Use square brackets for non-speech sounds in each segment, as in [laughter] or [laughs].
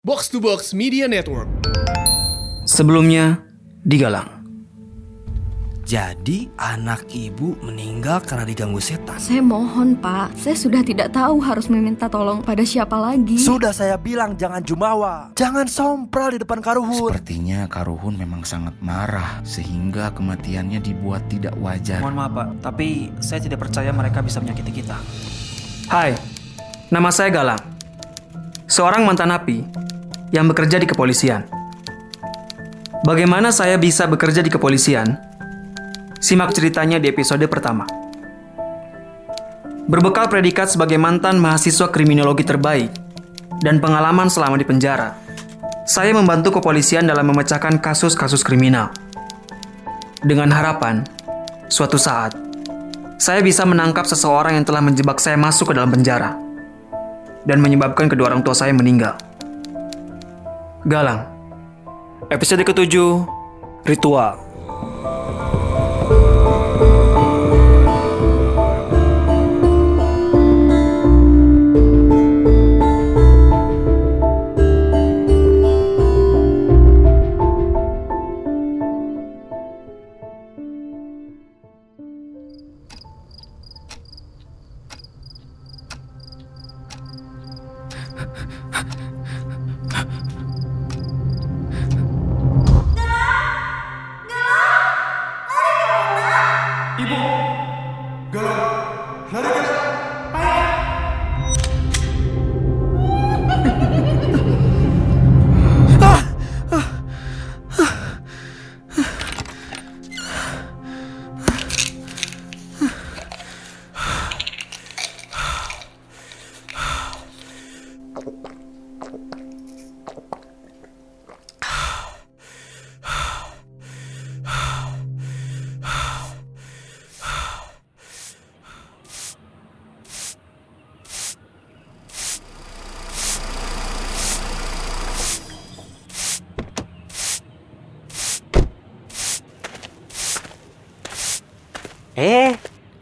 Box to Box Media Network. Sebelumnya, di Galang. Jadi anak ibu meninggal karena diganggu setan. Saya mohon pak, saya sudah tidak tahu harus meminta tolong pada siapa lagi. Sudah saya bilang jangan jumawa, jangan sompral di depan Karuhun. Sepertinya Karuhun memang sangat marah sehingga kematiannya dibuat tidak wajar. Mohon maaf pak, tapi saya tidak percaya mereka bisa menyakiti kita. Hai, nama saya Galang. Seorang mantan napi yang bekerja di kepolisian. Bagaimana saya bisa bekerja di kepolisian? Simak ceritanya di episode pertama. Berbekal predikat sebagai mantan mahasiswa kriminologi terbaik dan pengalaman selama di penjara, saya membantu kepolisian dalam memecahkan kasus-kasus kriminal. Dengan harapan, suatu saat, saya bisa menangkap seseorang yang telah menjebak saya masuk ke dalam penjara dan menyebabkan kedua orang tua saya meninggal. Galang, episode ketujuh, Ritual.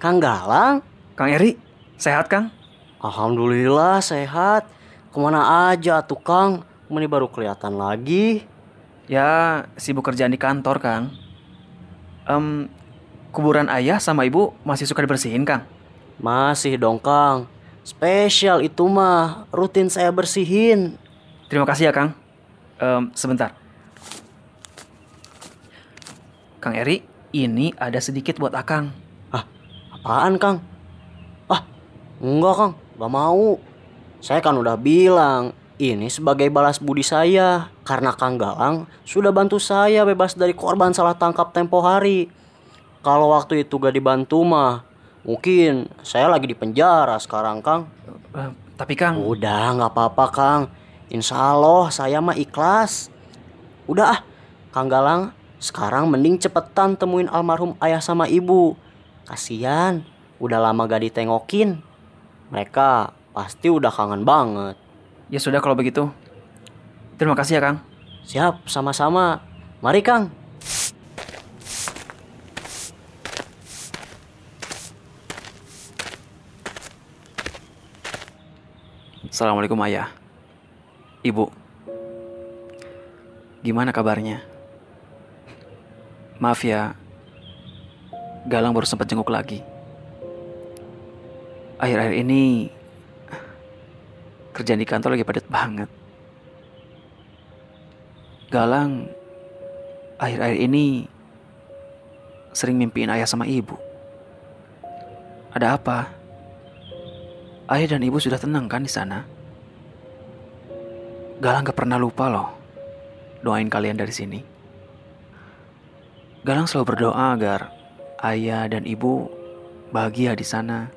Kang Galang? Kang Eri, sehat Kang? Alhamdulillah sehat. Ke mana aja tuh Kang? Ini baru kelihatan lagi. Ya, sibuk kerjaan di kantor Kang. Em, kuburan ayah sama ibu masih suka dibersihin Kang? Masih dong Kang. Spesial itu mah, rutin saya bersihin. Terima kasih ya Kang. Em, sebentar. Kang Eri, ini ada sedikit buat Akang. Apaan Kang? Ah, enggak Kang, gak mau. Saya kan udah bilang, ini sebagai balas budi saya. Karena Kang Galang sudah bantu saya bebas dari korban salah tangkap tempo hari. Kalau waktu itu gak dibantu mah, mungkin saya lagi di penjara sekarang Kang. Eh, tapi Kang... Udah gak apa-apa Kang. Insya Allah saya mah ikhlas. Udah ah, Kang Galang, sekarang mending cepetan temuin almarhum ayah sama ibu. Kasian, udah lama gak ditengokin. Mereka pasti udah kangen banget. Ya sudah kalau begitu. Terima kasih ya, Kang. Siap, sama-sama. Mari, Kang. Assalamualaikum ayah. Ibu. Gimana kabarnya? Maaf ya, Galang baru sempat jenguk lagi. Akhir-akhir ini kerjaan di kantor lagi padat banget. Galang akhir-akhir ini sering mimpiin ayah sama ibu. Ada apa? Ayah dan ibu sudah tenang kan di sana? Galang gak pernah lupa loh doain kalian dari sini. Galang selalu berdoa agar ayah dan ibu bahagia di sana.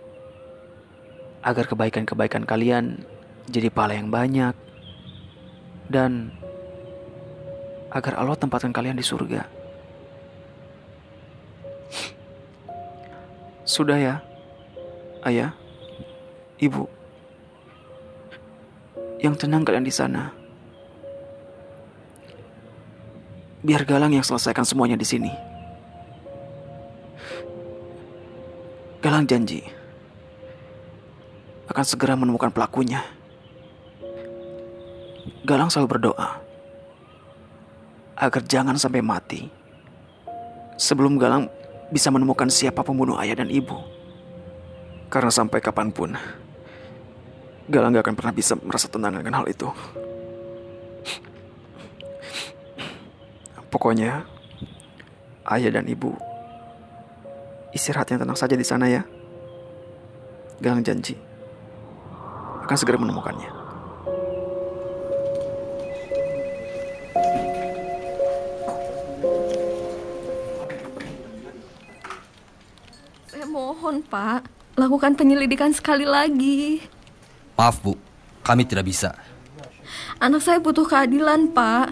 Agar kebaikan-kebaikan kalian jadi pahala yang banyak. Dan agar Allah tempatkan kalian di surga. Sudah ya, ayah, ibu. Yang tenang kalian di sana. Biar Galang yang selesaikan semuanya di sini. Galang janji akan segera menemukan pelakunya. Galang selalu berdoa agar jangan sampai mati sebelum Galang bisa menemukan siapa pembunuh ayah dan ibu. Karena sampai kapan pun, Galang gak akan pernah bisa merasa tenang dengan hal itu. Pokoknya, ayah dan ibu istirahat yang tenang saja di sana ya. Galang janji akan segera menemukannya. Saya mohon, Pak. Lakukan penyelidikan sekali lagi. Maaf bu, kami tidak bisa. Anak saya butuh keadilan, Pak.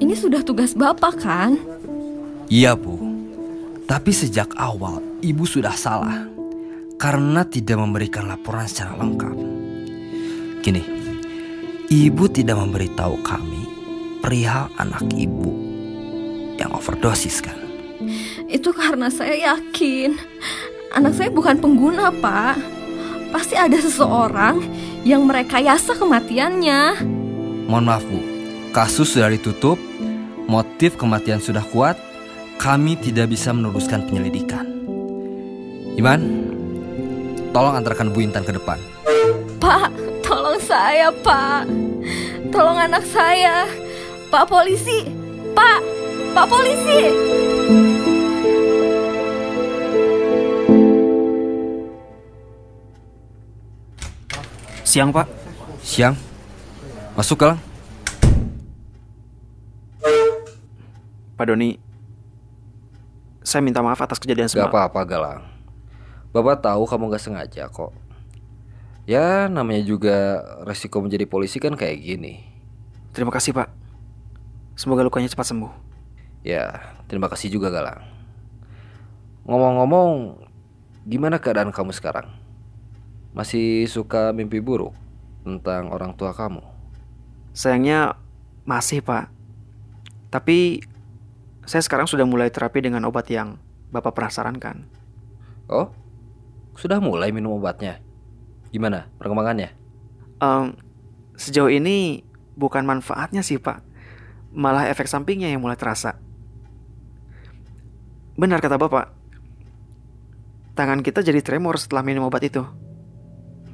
Ini sudah tugas Bapak, kan? Iya bu, tapi sejak awal ibu sudah salah karena tidak memberikan laporan secara lengkap. Gini, ibu tidak memberitahu kami perihal anak ibu yang overdosis kan? Itu karena saya yakin anak saya bukan pengguna, Pak. Pasti ada seseorang yang merekayasa kematiannya. Mohon maaf bu, kasus sudah ditutup, motif kematian sudah kuat, kami tidak bisa meneruskan penyelidikan. Iman, tolong antarkan Bu Intan ke depan. Pak, tolong saya, Pak. Tolong anak saya. Pak polisi. Pak, Pak polisi. Siang, Pak. Siang, masuk Galang. Pak Doni, saya minta maaf atas kejadian Gak semalam. apa-apa Galang. Bapak tahu kamu gak sengaja kok. Ya namanya juga resiko menjadi polisi kan kayak gini. Terima kasih, Pak. Semoga lukanya cepat sembuh. Ya, terima kasih juga Galang. Ngomong-ngomong, gimana keadaan kamu sekarang? Masih suka mimpi buruk tentang orang tua kamu? Sayangnya masih, Pak. Tapi saya sekarang sudah mulai terapi dengan obat yang Bapak pernah sarankan. Oh, sudah mulai minum obatnya? Gimana perkembangannya? Em, sejauh ini bukan manfaatnya sih, Pak. Malah efek sampingnya yang mulai terasa. Benar kata Bapak. Tangan kita jadi tremor setelah minum obat itu.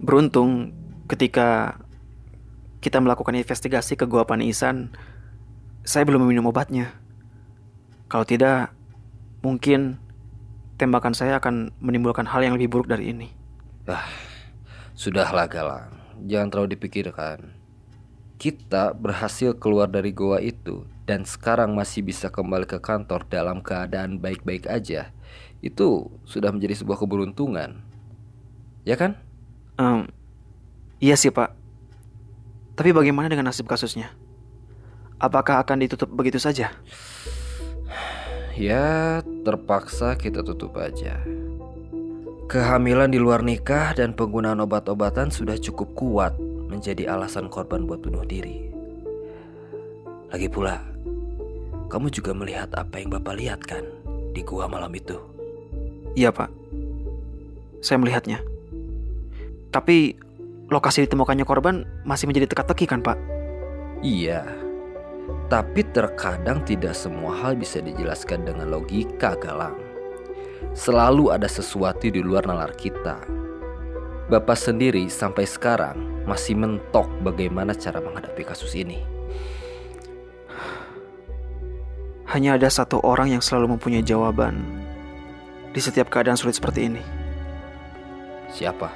Beruntung ketika kita melakukan investigasi ke Gua Panisan, saya belum minum obatnya. Kalau tidak, mungkin tembakan saya akan menimbulkan hal yang lebih buruk dari ini. Sudahlah Galang, jangan terlalu dipikirkan. Kita berhasil keluar dari goa itu dan sekarang masih bisa kembali ke kantor dalam keadaan baik-baik aja. Itu sudah menjadi sebuah keberuntungan. Ya kan? Em, iya sih Pak. Tapi bagaimana dengan nasib kasusnya? Apakah akan ditutup begitu saja? Ya, terpaksa kita tutup aja. Kehamilan di luar nikah dan penggunaan obat-obatan sudah cukup kuat menjadi alasan korban buat bunuh diri. Lagi pula, kamu juga melihat apa yang Bapak lihat kan di gua malam itu. Iya Pak. Saya melihatnya. Tapi lokasi ditemukannya korban masih menjadi teka-teki kan Pak? Iya, tapi terkadang tidak semua hal bisa dijelaskan dengan logika galang. Selalu ada sesuatu di luar nalar kita. Bapak sendiri sampai sekarang masih mentok bagaimana cara menghadapi kasus ini. Hanya ada satu orang yang selalu mempunyai jawaban di setiap keadaan sulit seperti ini. Siapa?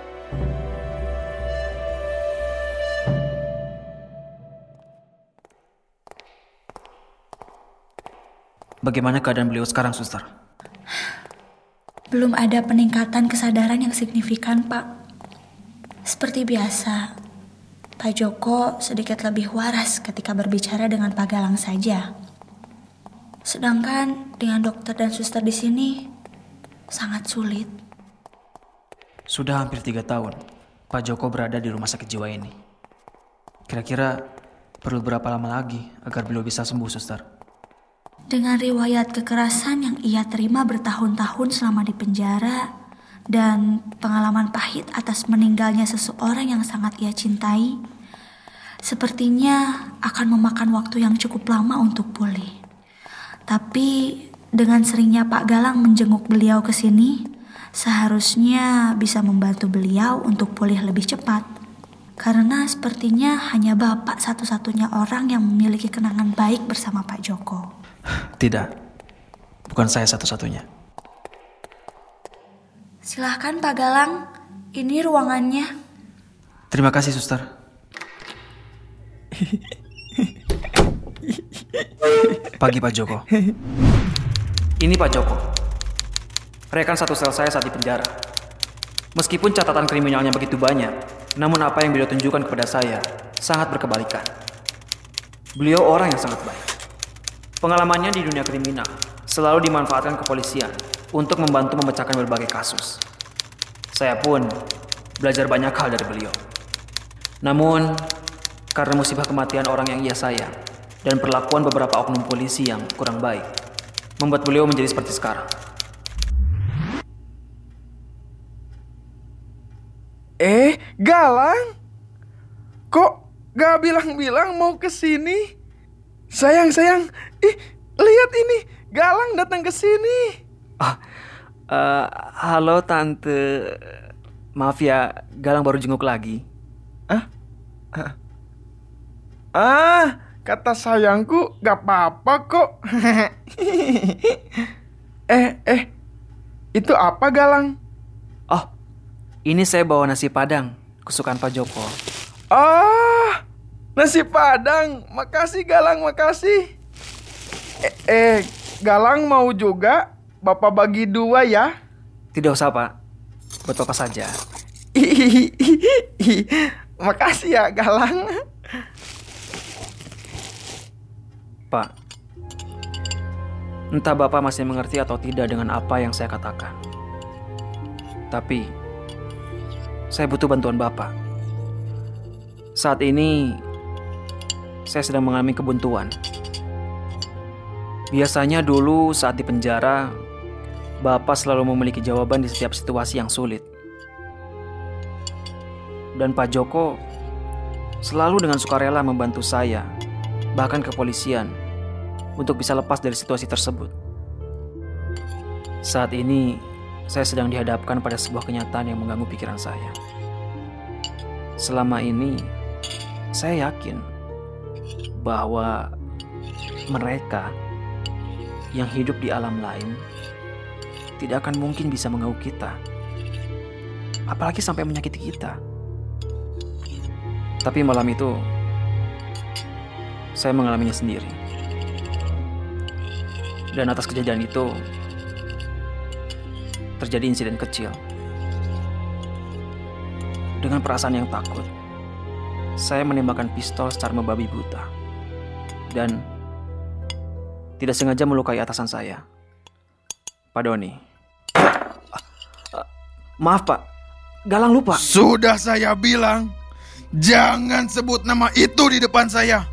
Bagaimana keadaan beliau sekarang, suster? Belum ada peningkatan kesadaran yang signifikan, Pak. Seperti biasa, Pak Joko sedikit lebih waras ketika berbicara dengan Pak Galang saja. Sedangkan dengan dokter dan suster di sini sangat sulit. Sudah hampir tiga tahun, Pak Joko berada di rumah sakit jiwa ini. Kira-kira perlu berapa lama lagi agar beliau bisa sembuh, suster? Dengan riwayat kekerasan yang ia terima bertahun-tahun selama di penjara dan pengalaman pahit atas meninggalnya seseorang yang sangat ia cintai, sepertinya akan memakan waktu yang cukup lama untuk pulih. Tapi dengan seringnya Pak Galang menjenguk beliau ke sini, seharusnya bisa membantu beliau untuk pulih lebih cepat. Karena sepertinya hanya Bapak satu-satunya orang yang memiliki kenangan baik bersama Pak Joko. Tidak, bukan saya satu-satunya. Silahkan Pak Galang, ini ruangannya. Terima kasih, suster. Pagi Pak Joko. Ini Pak Joko. Rekan satu sel saya saat di penjara. Meskipun catatan kriminalnya begitu banyak, namun apa yang beliau tunjukkan kepada saya sangat berkebalikan. Beliau orang yang sangat baik. Pengalamannya di dunia kriminal selalu dimanfaatkan kepolisian untuk membantu memecahkan berbagai kasus. Saya pun belajar banyak hal dari beliau. Namun, karena musibah kematian orang yang ia sayang dan perlakuan beberapa oknum polisi yang kurang baik, membuat beliau menjadi seperti sekarang. Eh, Galang? Kok gak bilang-bilang mau ke sini? Sayang, sayang. Ih, lihat ini. Galang datang ke sini. Ah, eh, halo tante. Maaf ya, Galang baru jenguk lagi. Ah, kata sayangku gak apa-apa kok. [laughs] eh, eh. Itu apa, Galang? Oh, ini saya bawa nasi padang, kesukaan Pak Joko. Ah, nasi padang. Makasih Galang, makasih. Eh, eh, Galang mau juga Bapak bagi dua ya? Tidak usah, Pak. Buat Bapak saja. [laughs] makasih ya Galang. Pak, entah Bapak masih mengerti atau tidak dengan apa yang saya katakan. Tapi, saya butuh bantuan Bapak. Saat ini, saya sedang mengalami kebuntuan. Biasanya dulu saat di penjara, Bapak selalu memiliki jawaban di setiap situasi yang sulit. Dan Pak Joko selalu dengan sukarela membantu saya, bahkan kepolisian, untuk bisa lepas dari situasi tersebut. Saat ini, saya sedang dihadapkan pada sebuah kenyataan yang mengganggu pikiran saya. Selama ini, saya yakin bahwa mereka yang hidup di alam lain tidak akan mungkin bisa mengganggu kita, apalagi sampai menyakiti kita. Tapi malam itu, saya mengalaminya sendiri. Dan atas kejadian itu, terjadi insiden kecil. Dengan perasaan yang takut, saya menembakkan pistol secara membabi buta. Dan tidak sengaja melukai atasan saya. Pak Doni. Maaf Pak, Galang lupa. Sudah saya bilang, jangan sebut nama itu di depan saya.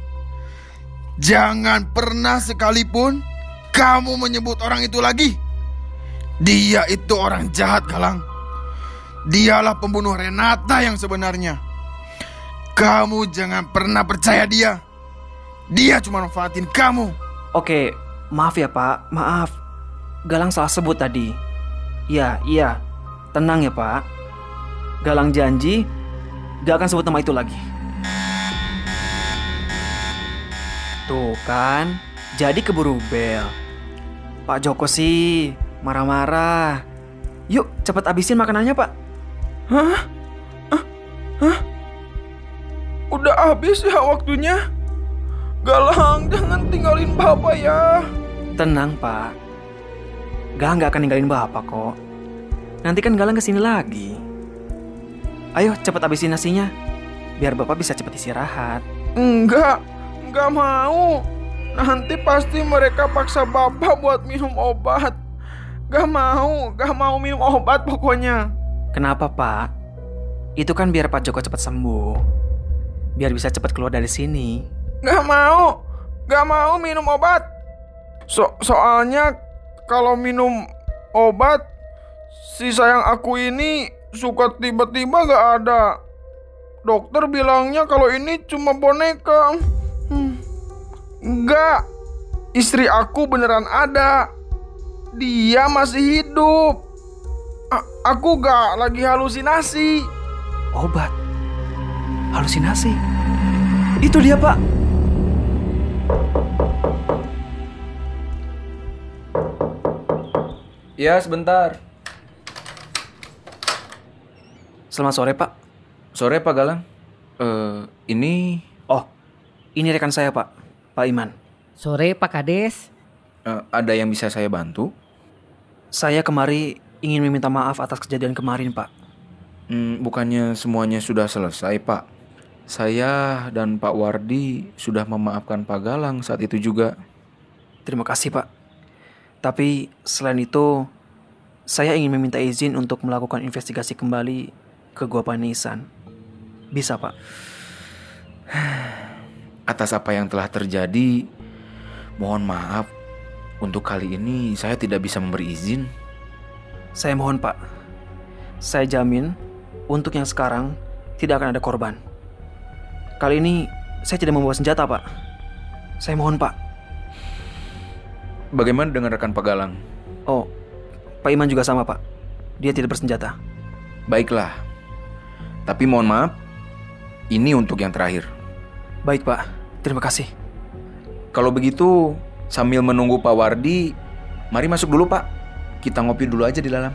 Jangan pernah sekalipun kamu menyebut orang itu lagi. Dia itu orang jahat, Galang. Dialah pembunuh Renata yang sebenarnya. Kamu jangan pernah percaya dia. Dia cuma manfaatin kamu. Oke, maaf ya Pak, maaf. Galang salah sebut tadi. Iya, iya. Tenang ya Pak. Galang janji gak akan sebut nama itu lagi. Tuh kan, jadi keburu bel. Pak Joko sih marah-marah. Yuk, cepet abisin makanannya Pak. Hah? Hah? Hah? Udah habis ya waktunya? Galang, jangan tinggalin Bapak ya. Tenang Pak. Galang gak akan ninggalin Bapak kok. Nanti kan Galang ke sini lagi. Ayo cepet abisin nasinya. Biar Bapak bisa cepet istirahat. Enggak, enggak mau. Nanti pasti mereka paksa Bapak buat minum obat. Gak mau, gak mau minum obat pokoknya. Kenapa Pak? Itu kan biar Pak Joko cepat sembuh. Biar bisa cepat keluar dari sini. Gak mau, gak mau minum obat. So soalnya kalau minum obat, si sayang aku ini suka tiba-tiba gak ada. dokter bilangnya kalau ini cuma boneka. Hmm. Enggak, istri aku beneran ada. Dia masih hidup. A- aku gak lagi halusinasi. Obat. Halusinasi. Itu dia, Pak. Ya, sebentar. Selamat sore, Pak. Sore, Pak Galang. Eh, ini Oh, ini rekan saya, Pak. Pak Iman. Sore Pak Kades. eh, ada yang bisa saya bantu? Saya kemari ingin meminta maaf atas kejadian kemarin, Pak. Hmm, bukannya semuanya sudah selesai, Pak. Saya dan Pak Wardi sudah memaafkan Pak Galang saat itu juga. Terima kasih, Pak. Tapi selain itu, saya ingin meminta izin untuk melakukan investigasi kembali ke Gua Panisan. Bisa, Pak? [sighs] Atas apa yang telah terjadi, mohon maaf. Untuk kali ini saya tidak bisa memberi izin. Saya mohon, Pak. Saya jamin untuk yang sekarang tidak akan ada korban. Kali ini saya tidak membawa senjata, Pak. Saya mohon, Pak. Bagaimana dengan rekan Pak Galang? Oh, Pak Iman juga sama, Pak. Dia tidak bersenjata. Baiklah. Tapi mohon maaf, ini untuk yang terakhir. Baik, Pak. Terima kasih. Kalau begitu, sambil menunggu Pak Wardi, mari masuk dulu, Pak. Kita ngopi dulu aja di dalam.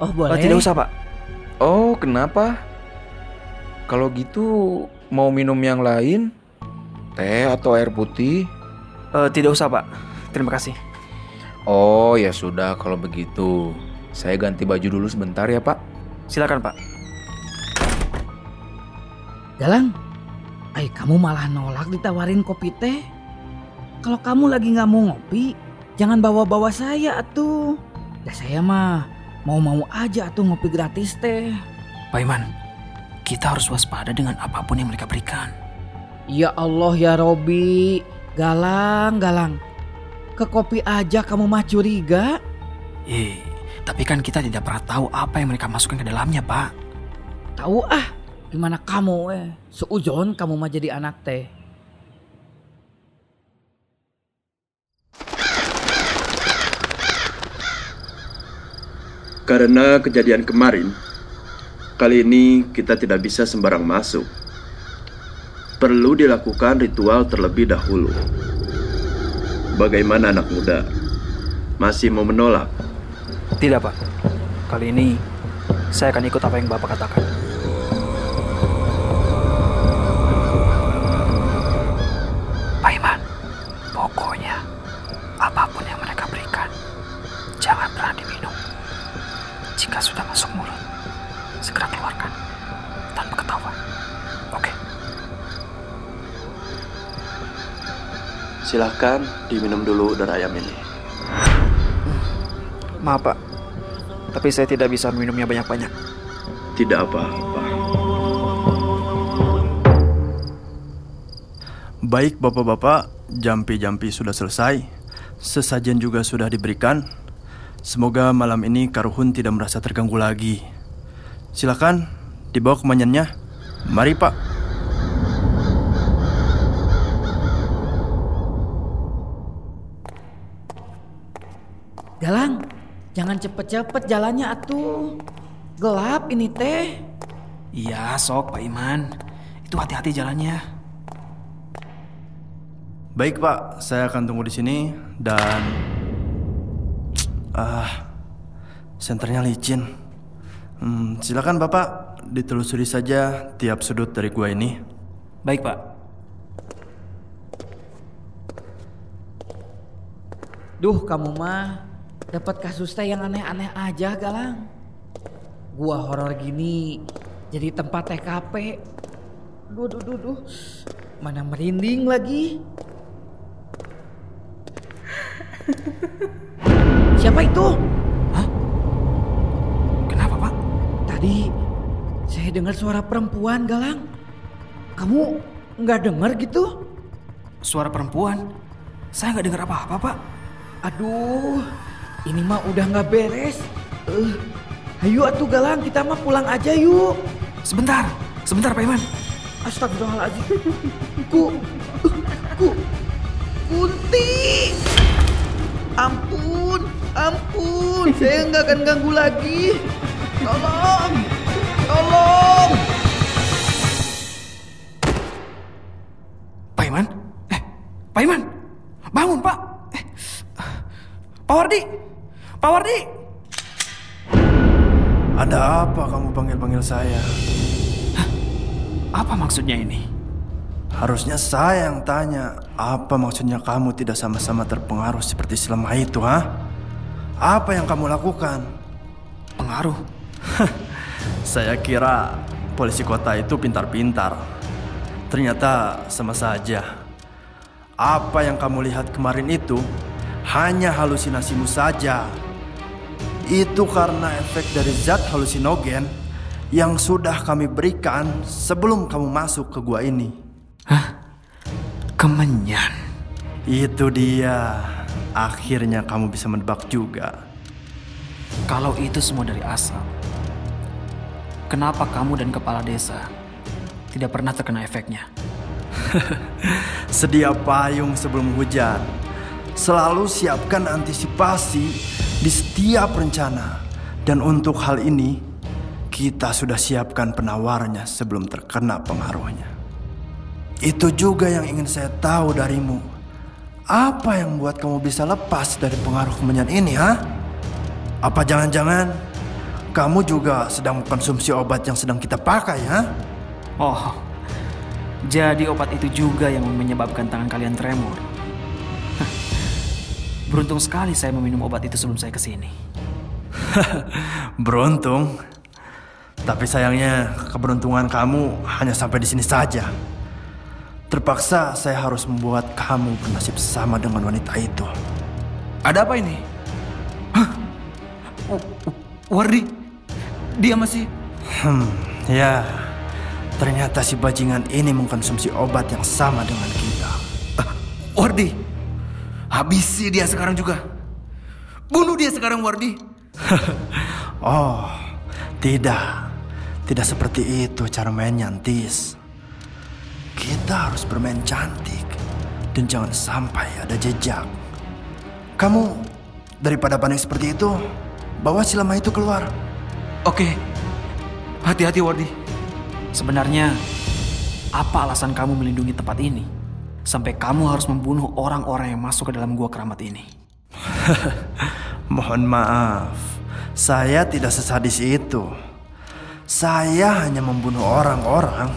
Oh boleh. Oh, tidak usah, Pak. Oh, kenapa? Kalau gitu, mau minum yang lain? Teh atau air putih? Eh, tidak usah, Pak. Terima kasih. Oh, ya sudah kalau begitu. Saya ganti baju dulu sebentar ya, Pak. Silakan, Pak. Galang, ay kamu malah nolak ditawarin kopi teh. Kalau kamu lagi nggak mau ngopi, jangan bawa-bawa saya atuh. Dah saya mah mau-mau aja atuh ngopi gratis teh. Pak Iman, kita harus waspada dengan apa pun yang mereka berikan. Ya Allah ya Robi, Galang, Galang. Ke kopi aja kamu mah curiga? Eh, tapi kan kita tidak pernah tahu apa yang mereka masukkan ke dalamnya, Pak. Tahu ah, gimana kamu eh? Seujon kamu mah jadi anak teh. Karena kejadian kemarin, kali ini kita tidak bisa sembarang masuk. Perlu dilakukan ritual terlebih dahulu. Bagaimana anak muda? Masih mau menolak? Tidak, Pak. Kali ini saya akan ikut apa yang Bapak katakan. Silahkan diminum dulu udara ayam ini. Maaf, Pak. Tapi saya tidak bisa minumnya banyak-banyak. Tidak apa-apa. Baik bapak-bapak, jampi-jampi sudah selesai. Sesajen juga sudah diberikan. Semoga malam ini Karuhun tidak merasa terganggu lagi. Silakan dibawa kemanyannya. Mari pak. Galang, jangan cepet-cepet jalannya atuh. Gelap ini teh. Iya, sok Pak Iman. Itu hati-hati jalannya. Baik pak, saya akan tunggu di sini dan ah senternya licin. Hmm, silakan bapak ditelusuri saja tiap sudut dari gua ini. Baik, Pak. Duh, kamu mah dapat kasus teh yang aneh-aneh aja, Galang. Gua horor gini jadi tempat TKP. Duh, duh, duh, duh. Mana merinding lagi. [laughs] Siapa itu? Hah? Kenapa, Pak? Tadi saya dengar suara perempuan, Galang. Kamu nggak dengar gitu? Suara perempuan? Saya nggak dengar apa-apa, Pak. Aduh, ini mah udah nggak beres. Eh, ayo atuh Galang, kita mah pulang aja yuk. Sebentar, sebentar Pak Iman. Astagfirullahaladzim. Ku, ku, Kunti. Ampun, ampun. Saya nggak akan ganggu lagi. Tolong, tolong. Pak Iman? Eh, Pak Iman! Bangun, Pak! Eh, Pak Wardi! Pak Wardi! Ada apa kamu panggil-panggil saya? Apa maksudnya ini? Harusnya saya yang tanya, apa maksudnya kamu tidak sama-sama terpengaruh seperti selama itu, ha? Apa yang kamu lakukan? Pengaruh? saya kira polisi kota itu pintar-pintar. Ternyata sama saja. Apa yang kamu lihat kemarin itu hanya halusinasimu saja. Itu karena efek dari zat halusinogen yang sudah kami berikan sebelum kamu masuk ke gua ini. Hah? Kemenyan. Itu dia. Akhirnya kamu bisa menebak juga. Kalau itu semua dari asap, kenapa kamu dan kepala desa tidak pernah terkena efeknya? [laughs] Sedia payung sebelum hujan. Selalu siapkan antisipasi di setiap rencana. Dan untuk hal ini, kita sudah siapkan penawarnya sebelum terkena pengaruhnya. Itu juga yang ingin saya tahu darimu. Apa yang membuat kamu bisa lepas dari pengaruh kemenyan ini, ha? Apa jangan-jangan kamu juga sedang mengkonsumsi obat yang sedang kita pakai, ha? Oh, jadi obat itu juga yang menyebabkan tangan kalian tremor. Beruntung sekali saya meminum obat itu sebelum saya ke sini. [laughs] Beruntung. Tapi sayangnya keberuntungan kamu hanya sampai di sini saja. Terpaksa saya harus membuat kamu bernasib sama dengan wanita itu. Ada apa ini? Hah? Wardi, dia masih... Hmm, ya. Ternyata si bajingan ini mengkonsumsi obat yang sama dengan kita. Wardi, habisi dia sekarang juga. Bunuh dia sekarang, Wardi. [laughs] oh, tidak. Tidak seperti itu cara main nyantis. Kita harus bermain cantik dan jangan sampai ada jejak. Kamu daripada panik seperti itu, bawa si lemah itu keluar. Oke, hati-hati Wardi. Sebenarnya, apa alasan kamu melindungi tempat ini? Sampai kamu harus membunuh orang-orang yang masuk ke dalam gua keramat ini. [laughs] Mohon maaf, saya tidak sesadis itu. Saya hanya membunuh orang-orang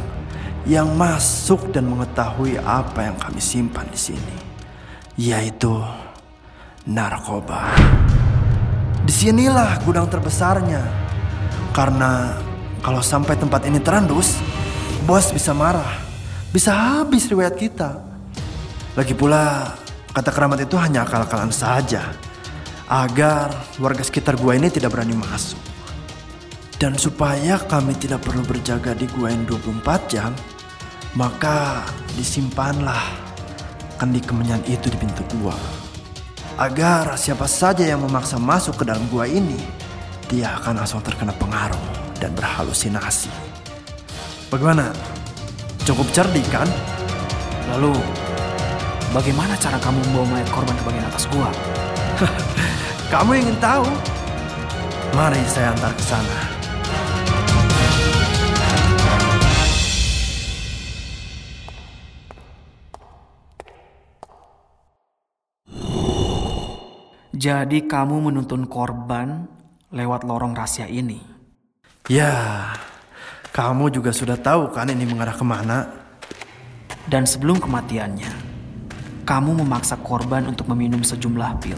yang masuk dan mengetahui apa yang kami simpan di sini, yaitu narkoba. Di sinilah gudang terbesarnya, karena kalau sampai tempat ini terandus, bos bisa marah, bisa habis riwayat kita. Lagi pula, kata keramat itu hanya akal-akalan saja, agar warga sekitar gua ini tidak berani masuk. Dan supaya kami tidak perlu berjaga di gua yang 24 jam, maka disimpanlah kendi kemenyan itu di pintu gua. Agar siapa saja yang memaksa masuk ke dalam gua ini, dia akan langsung terkena pengaruh dan berhalusinasi. Bagaimana? Cukup cerdik kan? Lalu, bagaimana cara kamu membawa mayat korban ke bagian atas gua? [laughs] Kamu ingin tahu? Mari saya antar ke sana. Jadi kamu menuntun korban lewat lorong rahasia ini? Ya, kamu juga sudah tahu kan ini mengarah ke mana? Dan sebelum kematiannya, kamu memaksa korban untuk meminum sejumlah pil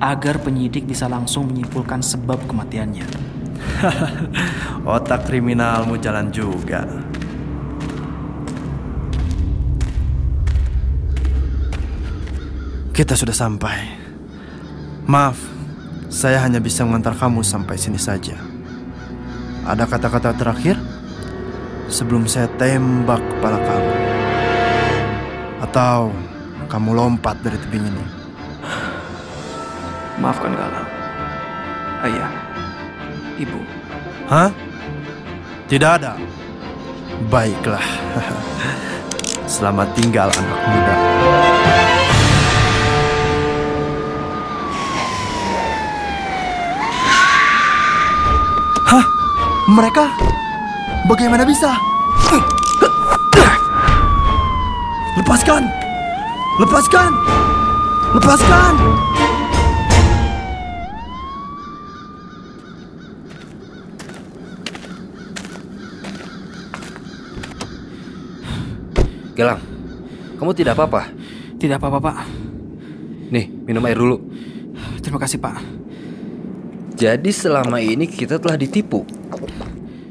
agar penyidik bisa langsung menyimpulkan sebab kematiannya. [laughs] Otak kriminalmu jalan juga. Kita sudah sampai. Maaf, saya hanya bisa mengantar kamu sampai sini saja. Ada kata-kata terakhir sebelum saya tembak kepala kamu, atau kamu lompat dari tebing ini. Maafkan Galang. Ayah, ibu. Hah? Tidak ada. Baiklah. [laughs] Selamat tinggal anak muda. Hah? Mereka? Bagaimana bisa? Lepaskan! Lepaskan! Lepaskan! Gelang, kamu tidak apa-apa? Tidak apa-apa, Pak. Nih, minum air dulu. Terima kasih, Pak. Jadi selama ini kita telah ditipu.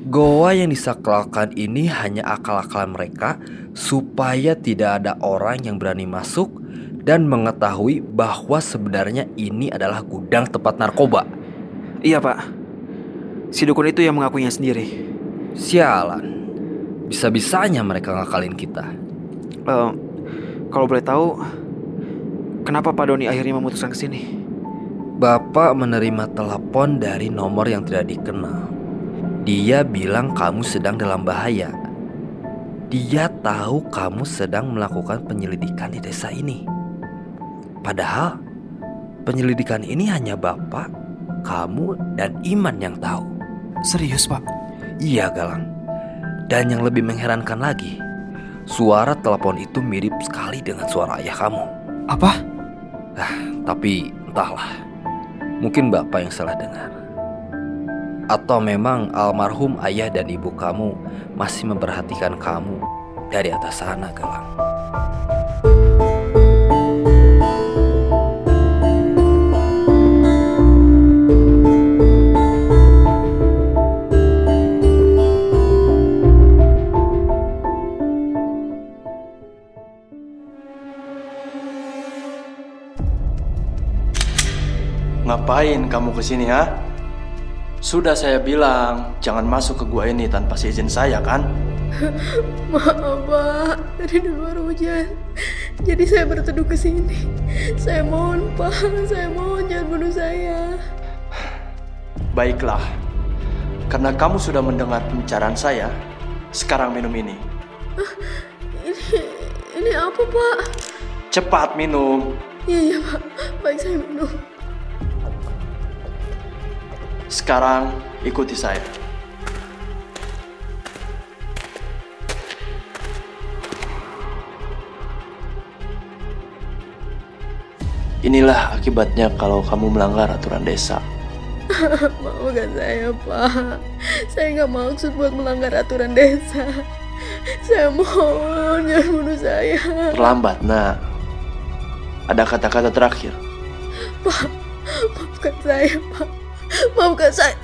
Goa yang disakralkan ini hanya akal-akalan mereka supaya tidak ada orang yang berani masuk dan mengetahui bahwa sebenarnya ini adalah gudang tempat narkoba. Iya, Pak. Si dukun itu yang mengakuinya sendiri. Sialan. Bisa-bisanya mereka ngakalin kita. Uh, kalau boleh tahu, kenapa Pak Doni akhirnya memutuskan ke sini? Bapak menerima telepon dari nomor yang tidak dikenal. Dia bilang kamu sedang dalam bahaya. Dia tahu kamu sedang melakukan penyelidikan di desa ini. Padahal penyelidikan ini hanya Bapak, kamu, dan Iman yang tahu. Serius, Pak? Iya, Galang. Dan yang lebih mengherankan lagi, suara telepon itu mirip sekali dengan suara ayah kamu. Apa? Ah, tapi entahlah. Mungkin bapak yang salah dengar. Atau memang almarhum ayah dan ibu kamu masih memperhatikan kamu dari atas sana, Galang. Ngapain kamu ke sini ha? Sudah saya bilang jangan masuk ke gua ini tanpa seizin saya kan? [laughs] Maaf pak, tadi di luar hujan. Jadi saya berteduh ke sini. Saya mohon pak, saya mohon jangan bunuh saya. Baiklah, karena kamu sudah mendengar pembicaraan saya, sekarang minum ini. Ini, ini apa pak? Cepat minum. Iya iya pak, baik saya minum. Sekarang ikuti saya. Inilah akibatnya kalau kamu melanggar aturan desa. [laughs] Maafkan saya, Pak. Saya nggak maksud buat melanggar aturan desa. Saya mohon jangan bunuh saya. Terlambat, nak. Ada kata-kata terakhir. Pak, maafkan saya, Pak. Maafkan saya.